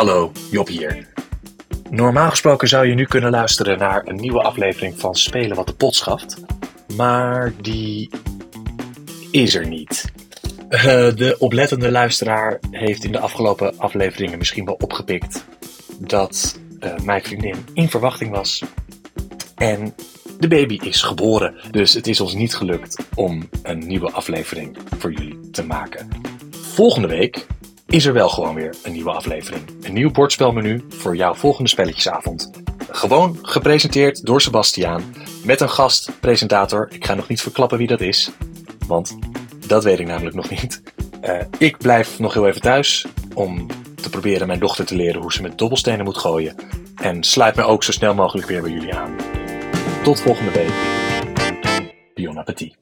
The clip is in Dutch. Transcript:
Hallo, Job hier. Normaal gesproken zou je nu kunnen luisteren naar een nieuwe aflevering van Spelen wat de pot schaft. Maar die is er niet. Eh, de oplettende luisteraar heeft in de afgelopen afleveringen misschien wel opgepikt dat eh, mijn vriendin in verwachting was. En de baby is geboren. Dus het is ons niet gelukt om een nieuwe aflevering voor jullie te maken. Volgende week is er wel gewoon weer een nieuwe aflevering. Een nieuw bordspelmenu voor jouw volgende spelletjesavond. Gewoon gepresenteerd door Sebastiaan met een gastpresentator. Ik ga nog niet verklappen wie dat is, want dat weet ik namelijk nog niet. Uh, ik blijf nog heel even thuis om te proberen mijn dochter te leren hoe ze met dobbelstenen moet gooien. En sluit me ook zo snel mogelijk weer bij jullie aan. Tot volgende week. Bon appetit.